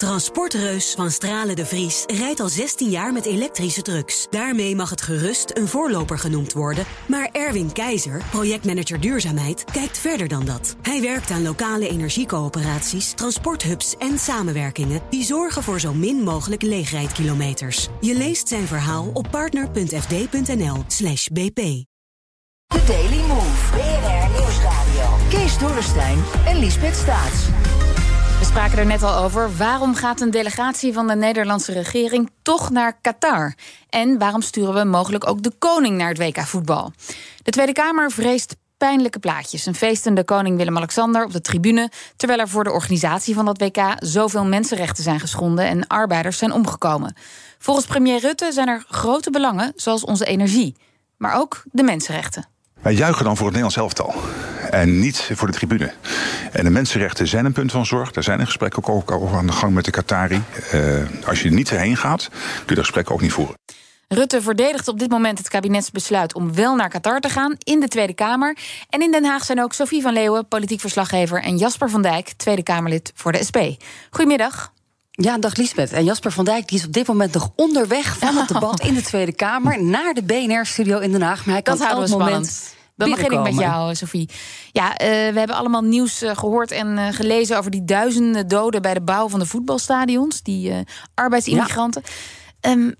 Transportreus van Stralen de Vries rijdt al 16 jaar met elektrische trucks. Daarmee mag het gerust een voorloper genoemd worden. Maar Erwin Keizer, projectmanager duurzaamheid, kijkt verder dan dat. Hij werkt aan lokale energiecoöperaties, transporthubs en samenwerkingen... die zorgen voor zo min mogelijk leegrijdkilometers. Je leest zijn verhaal op partner.fd.nl slash bp. The Daily Move. BNR Nieuwsradio. Kees Dorrestein en Liesbeth Staats. We spraken er net al over. Waarom gaat een delegatie van de Nederlandse regering toch naar Qatar? En waarom sturen we mogelijk ook de koning naar het WK voetbal? De Tweede Kamer vreest pijnlijke plaatjes. Een feestende koning Willem-Alexander op de tribune... terwijl er voor de organisatie van dat WK zoveel mensenrechten zijn geschonden... en arbeiders zijn omgekomen. Volgens premier Rutte zijn er grote belangen, zoals onze energie. Maar ook de mensenrechten. Wij juichen dan voor het Nederlands elftal. En niet voor de tribune. En de mensenrechten zijn een punt van zorg. Daar zijn een gesprekken ook over aan de gang met de Qatari. Uh, als je er niet heen gaat, kun je de gesprekken ook niet voeren. Rutte verdedigt op dit moment het kabinetsbesluit om wel naar Qatar te gaan in de Tweede Kamer. En in Den Haag zijn ook Sophie van Leeuwen, politiek verslaggever, en Jasper van Dijk, Tweede Kamerlid voor de SP. Goedemiddag. Ja, dag Liesbeth. En Jasper van Dijk die is op dit moment nog onderweg van het debat in de Tweede Kamer naar de BNR-studio in Den Haag. Maar hij kan Dat houden we moment. Dan begin ik met jou, Sophie. Ja, uh, we hebben allemaal nieuws uh, gehoord en uh, gelezen over die duizenden doden bij de bouw van de voetbalstadions, die arbeidsimmigranten. Ja. Um,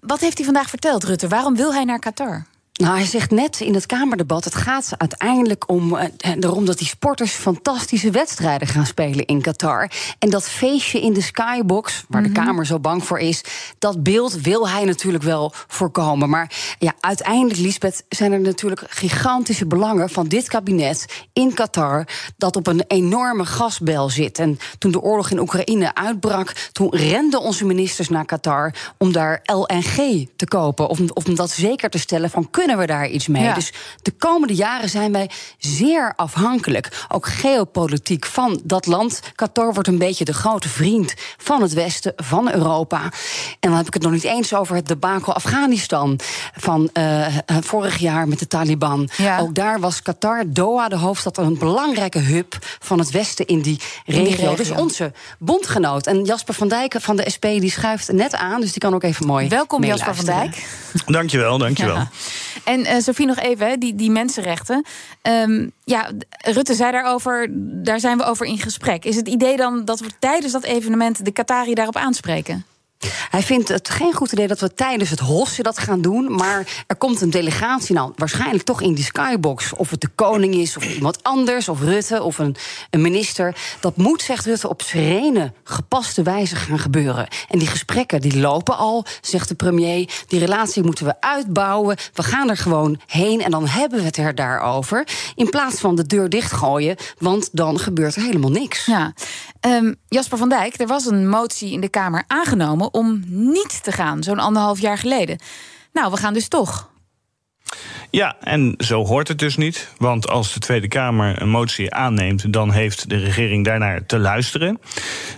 wat heeft hij vandaag verteld, Rutte? Waarom wil hij naar Qatar? Nou, hij zegt net in het Kamerdebat: het gaat uiteindelijk om uh, erom dat die sporters fantastische wedstrijden gaan spelen in Qatar. En dat feestje in de skybox, waar mm -hmm. de Kamer zo bang voor is, dat beeld wil hij natuurlijk wel voorkomen. Maar ja, uiteindelijk, Lisbeth, zijn er natuurlijk gigantische belangen van dit kabinet in Qatar dat op een enorme gasbel zit. En toen de oorlog in Oekraïne uitbrak, toen renden onze ministers naar Qatar om daar LNG te kopen. Of, of om dat zeker te stellen van kunnen we daar iets mee? Ja. Dus de komende jaren zijn wij zeer afhankelijk, ook geopolitiek, van dat land. Qatar wordt een beetje de grote vriend van het Westen, van Europa. En dan heb ik het nog niet eens over het debakel Afghanistan van uh, vorig jaar met de Taliban. Ja. Ook daar was Qatar, Doha, de hoofdstad, een belangrijke hub van het Westen in die regio. In die regio. Dus onze bondgenoot. En Jasper van Dijk van de SP die schuift net aan, dus die kan ook even mooi. Welkom, Jasper van Dijk. Dankjewel, dankjewel. Ja. En uh, Sofie, nog even, die, die mensenrechten. Um, ja, Rutte zei daarover, daar zijn we over in gesprek. Is het idee dan dat we tijdens dat evenement de Qatari daarop aanspreken? Hij vindt het geen goed idee dat we tijdens het hossen dat gaan doen. Maar er komt een delegatie, nou waarschijnlijk toch in die skybox. Of het de koning is, of iemand anders, of Rutte, of een, een minister. Dat moet, zegt Rutte, op serene, gepaste wijze gaan gebeuren. En die gesprekken die lopen al, zegt de premier. Die relatie moeten we uitbouwen. We gaan er gewoon heen en dan hebben we het er daarover. In plaats van de deur dichtgooien, want dan gebeurt er helemaal niks. Ja. Um, Jasper van Dijk, er was een motie in de Kamer aangenomen om niet te gaan, zo'n anderhalf jaar geleden. Nou, we gaan dus toch. Ja, en zo hoort het dus niet. Want als de Tweede Kamer een motie aanneemt, dan heeft de regering daarnaar te luisteren.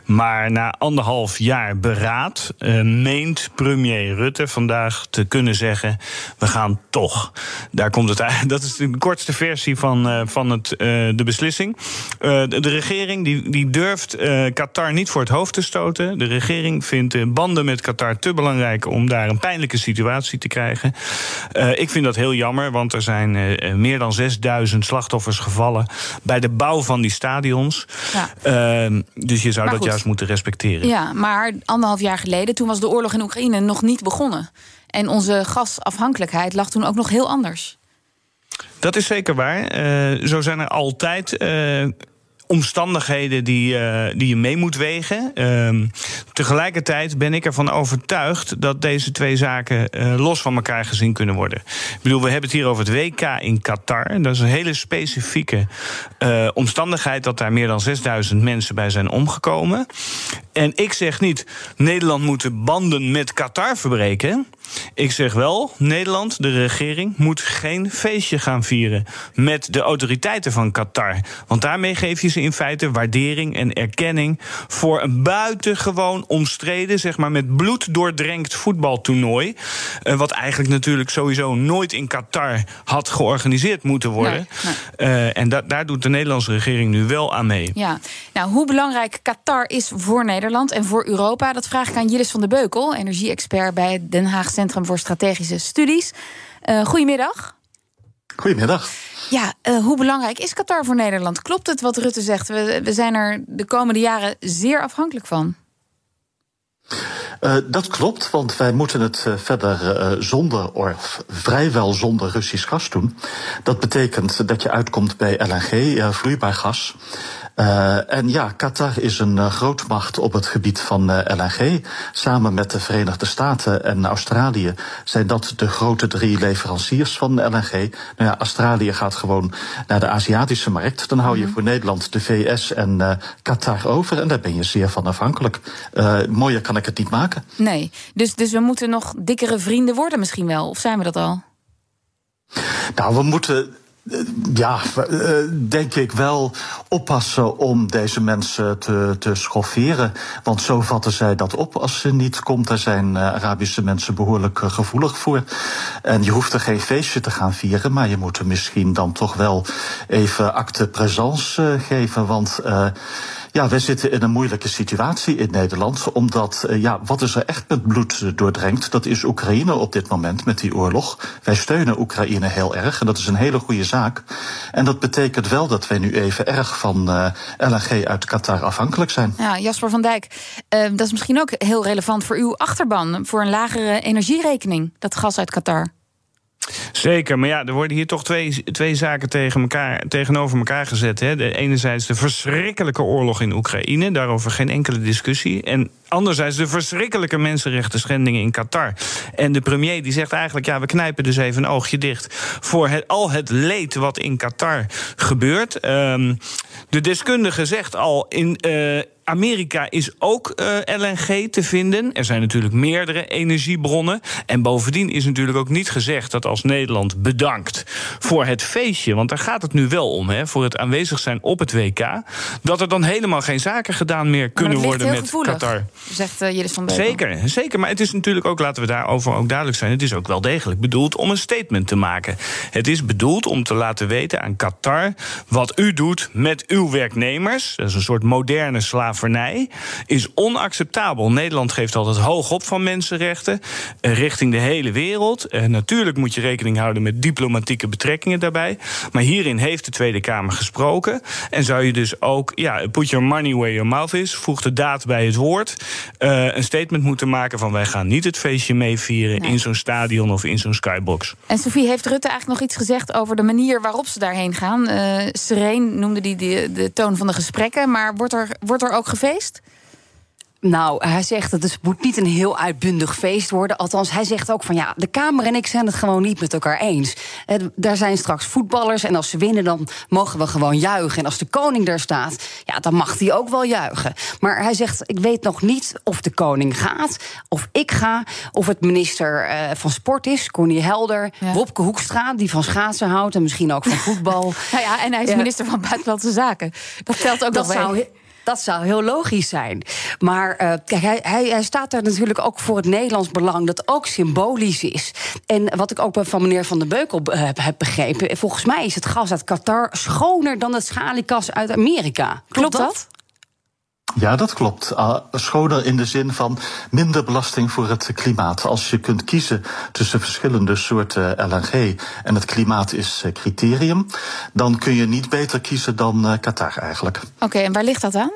Maar na anderhalf jaar beraad uh, meent premier Rutte vandaag te kunnen zeggen: we gaan toch. Daar komt het uit. Dat is de kortste versie van, uh, van het, uh, de beslissing. De, de, regering die, die durft Qatar niet voor het hoofd te stoten. De regering vindt banden met Qatar te belangrijk om daar een pijnlijke situatie te krijgen. ik vind dat heel jammer want er zijn uh, meer dan 6000 slachtoffers gevallen bij de bouw van die stadions. Ja. Uh, dus je zou dat juist moeten respecteren. Ja, maar anderhalf jaar geleden, toen was de oorlog in Oekraïne nog niet begonnen. En onze gasafhankelijkheid lag toen ook nog heel anders. Dat is zeker waar. Uh, zo zijn er altijd omstandigheden die, uh, die je mee moet wegen. Uh, tegelijkertijd ben ik ervan overtuigd dat deze twee zaken uh, los van elkaar gezien kunnen worden. Ik bedoel, we hebben het hier over het WK in Qatar. Dat is een hele specifieke uh, omstandigheid dat daar meer dan 6000 mensen bij zijn omgekomen. En ik zeg niet, Nederland moet de banden met Qatar verbreken. Ik zeg wel, Nederland, de regering, moet geen feestje gaan vieren met de autoriteiten van Qatar. Want daarmee geef je in feite waardering en erkenning voor een buitengewoon omstreden, zeg maar met bloed doordrenkt voetbaltoernooi. Uh, wat eigenlijk natuurlijk sowieso nooit in Qatar had georganiseerd moeten worden. Nee, nee. Uh, en da daar doet de Nederlandse regering nu wel aan mee. Ja, nou, hoe belangrijk Qatar is voor Nederland en voor Europa? Dat vraag ik aan Jillis van der Beukel, energie-expert bij het Den Haag Centrum voor Strategische Studies. Uh, goedemiddag. Goedemiddag. Ja, uh, hoe belangrijk is Qatar voor Nederland? Klopt het wat Rutte zegt? We, we zijn er de komende jaren zeer afhankelijk van. Uh, dat klopt, want wij moeten het uh, verder uh, zonder, of vrijwel zonder Russisch gas doen. Dat betekent dat je uitkomt bij LNG, vloeibaar gas. Uh, en ja, Qatar is een uh, grootmacht op het gebied van uh, LNG. Samen met de Verenigde Staten en Australië zijn dat de grote drie leveranciers van LNG. Nou ja, Australië gaat gewoon naar de Aziatische markt. Dan hou je mm voor Nederland de VS en Qatar over. En daar ben je zeer van afhankelijk. mooier kan ik het niet maken. Nee, dus, dus we moeten nog dikkere vrienden worden misschien wel. Of zijn we dat al? Nou, we moeten ja, denk ik wel oppassen om deze mensen te, te schofferen. Want zo vatten zij dat op als ze niet komt. Daar zijn Arabische mensen behoorlijk gevoelig voor. En je hoeft er geen feestje te gaan vieren, maar je moet er misschien dan toch wel even acte présence geven. Want ja, wij zitten in een moeilijke situatie in Nederland. Omdat, uh, ja, wat is er echt met bloed doordrenkt? Dat is Oekraïne op dit moment met die oorlog. Wij steunen Oekraïne heel erg en dat is een hele goede zaak. En dat betekent wel dat wij nu even erg van uh, LNG uit Qatar afhankelijk zijn. Ja, Jasper van Dijk, uh, dat is misschien ook heel relevant voor uw achterban. Voor een lagere energierekening, dat gas uit Qatar. Zeker, maar ja, er worden hier toch twee, twee zaken tegen elkaar, tegenover elkaar gezet. Hè. De enerzijds de verschrikkelijke oorlog in Oekraïne, daarover geen enkele discussie. En anderzijds de verschrikkelijke mensenrechten schendingen in Qatar. En de premier die zegt eigenlijk, ja, we knijpen dus even een oogje dicht voor het, al het leed wat in Qatar gebeurt. Um, de deskundige zegt al in. Uh, Amerika is ook uh, LNG te vinden. Er zijn natuurlijk meerdere energiebronnen. En bovendien is natuurlijk ook niet gezegd dat als Nederland bedankt voor het feestje, want daar gaat het nu wel om, hè, voor het aanwezig zijn op het WK, dat er dan helemaal geen zaken gedaan meer kunnen worden met gevoelig, Qatar. Zegt uh, Jillis van Zeker, zeker. Maar het is natuurlijk ook, laten we daarover ook duidelijk zijn, het is ook wel degelijk bedoeld om een statement te maken. Het is bedoeld om te laten weten aan Qatar wat u doet met uw werknemers. Dat is een soort moderne slaaf slavernij is onacceptabel. Nederland geeft altijd hoog op van mensenrechten eh, richting de hele wereld. En eh, natuurlijk moet je rekening houden met diplomatieke betrekkingen daarbij. Maar hierin heeft de Tweede Kamer gesproken. En zou je dus ook, ja, put your money where your mouth is, voeg de daad bij het woord. Uh, een statement moeten maken van wij gaan niet het feestje meevieren nee. in zo'n stadion of in zo'n skybox. En Sofie, heeft Rutte eigenlijk nog iets gezegd over de manier waarop ze daarheen gaan? Uh, Sereen noemde die de, de toon van de gesprekken, maar wordt er, wordt er ook gefeest? Nou, hij zegt dat het moet niet een heel uitbundig feest worden. Althans, hij zegt ook van ja, de Kamer en ik zijn het gewoon niet met elkaar eens. Daar zijn straks voetballers en als ze winnen, dan mogen we gewoon juichen. En als de koning daar staat, ja, dan mag hij ook wel juichen. Maar hij zegt: Ik weet nog niet of de koning gaat, of ik ga, of het minister uh, van Sport is, Connie Helder, ja. Wopke Hoekstra, die van schaatsen houdt en misschien ook van voetbal. nou ja, en hij is minister van Buitenlandse Zaken. Dat telt ook dat nog zou dat zou heel logisch zijn. Maar uh, kijk, hij, hij, hij, staat daar natuurlijk ook voor het Nederlands belang, dat ook symbolisch is. En wat ik ook van meneer Van der Beukel heb, heb begrepen, volgens mij is het gas uit Qatar schoner dan het schaliegas uit Amerika. Klopt, Klopt dat? Ja, dat klopt. Uh, schoner in de zin van minder belasting voor het klimaat. Als je kunt kiezen tussen verschillende soorten LNG en het klimaat is uh, criterium, dan kun je niet beter kiezen dan uh, Qatar eigenlijk. Oké, okay, en waar ligt dat aan?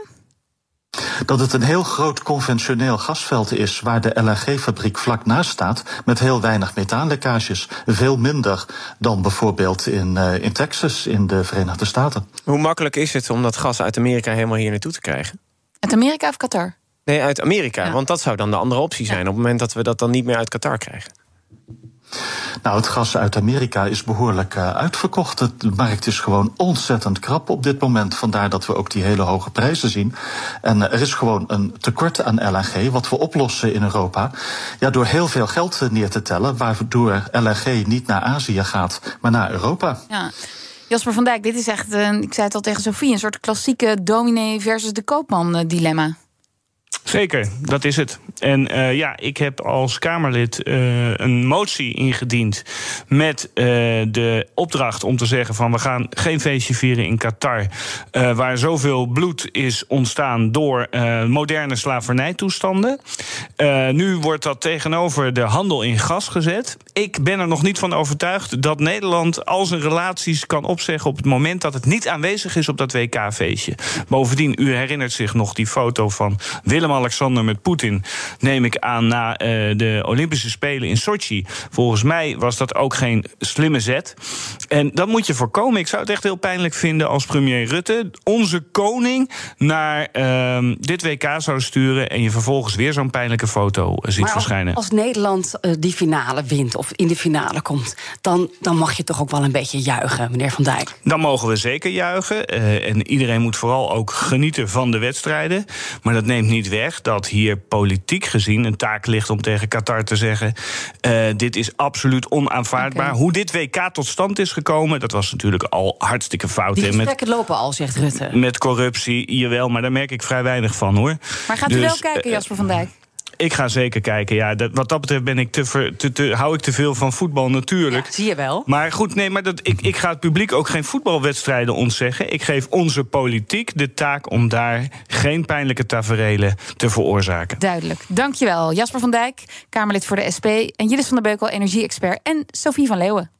Dat het een heel groot conventioneel gasveld is waar de LNG-fabriek vlak naast staat, met heel weinig methaanlekkages. Veel minder dan bijvoorbeeld in, in Texas, in de Verenigde Staten. Hoe makkelijk is het om dat gas uit Amerika helemaal hier naartoe te krijgen? Uit Amerika of Qatar? Nee, uit Amerika. Ja. Want dat zou dan de andere optie zijn... Ja. op het moment dat we dat dan niet meer uit Qatar krijgen. Nou, het gas uit Amerika is behoorlijk uh, uitverkocht. De markt is gewoon ontzettend krap op dit moment. Vandaar dat we ook die hele hoge prijzen zien. En er is gewoon een tekort aan LNG, wat we oplossen in Europa. Ja, door heel veel geld neer te tellen, waardoor LNG niet naar Azië gaat, maar naar Europa. Ja. Jasper van Dijk, dit is echt, uh, ik zei het al tegen Sofie, een soort klassieke dominee versus de koopman dilemma. Zeker, dat is het. En uh, ja, ik heb als Kamerlid uh, een motie ingediend met uh, de opdracht om te zeggen van we gaan geen feestje vieren in Qatar, waar zoveel bloed is ontstaan door moderne slavernijtoestanden. nu wordt dat tegenover de handel in gas gezet. Ik ben er nog niet van overtuigd dat Nederland al zijn relaties kan opzeggen op het moment dat het niet aanwezig is op dat WK-feestje. Bovendien, u herinnert zich nog die foto van Willem-Alexander met Poetin, neem ik aan, na uh, de Olympische Spelen in Sochi. Volgens mij was dat ook geen slimme zet. En dat moet je voorkomen. Ik zou het echt heel pijnlijk vinden als premier Rutte onze koning naar uh, dit WK zou sturen en je vervolgens weer zo'n pijnlijke foto uh, ziet maar verschijnen. Als Nederland uh, die finale wint of in de finale komt, dan, dan mag je toch ook wel een beetje juichen, meneer Van Dijk. Dan mogen we zeker juichen. Uh, en iedereen moet vooral ook genieten van de wedstrijden. Maar dat neemt niet weg dat hier politiek gezien een taak ligt om tegen Qatar te zeggen: uh, dit is absoluut onaanvaardbaar. Okay. Hoe dit WK tot stand is gekomen, dat was natuurlijk al hartstikke fout. Die gesprekken met, lopen al, zegt Rutte. Met corruptie, jawel, maar daar merk ik vrij weinig van hoor. Maar gaat dus, u wel kijken, Jasper van Dijk? Ik ga zeker kijken. Ja, dat, wat dat betreft ben ik te, ver, te, te, hou ik te veel van voetbal natuurlijk. Ja, zie je wel. Maar goed, nee, maar dat, ik, ik ga het publiek ook geen voetbalwedstrijden ontzeggen. Ik geef onze politiek de taak om daar geen pijnlijke taferelen te veroorzaken. Duidelijk. Dankjewel. Jasper van Dijk, Kamerlid voor de SP. En Jillis van der Beukel, energie-expert. En Sophie van Leeuwen.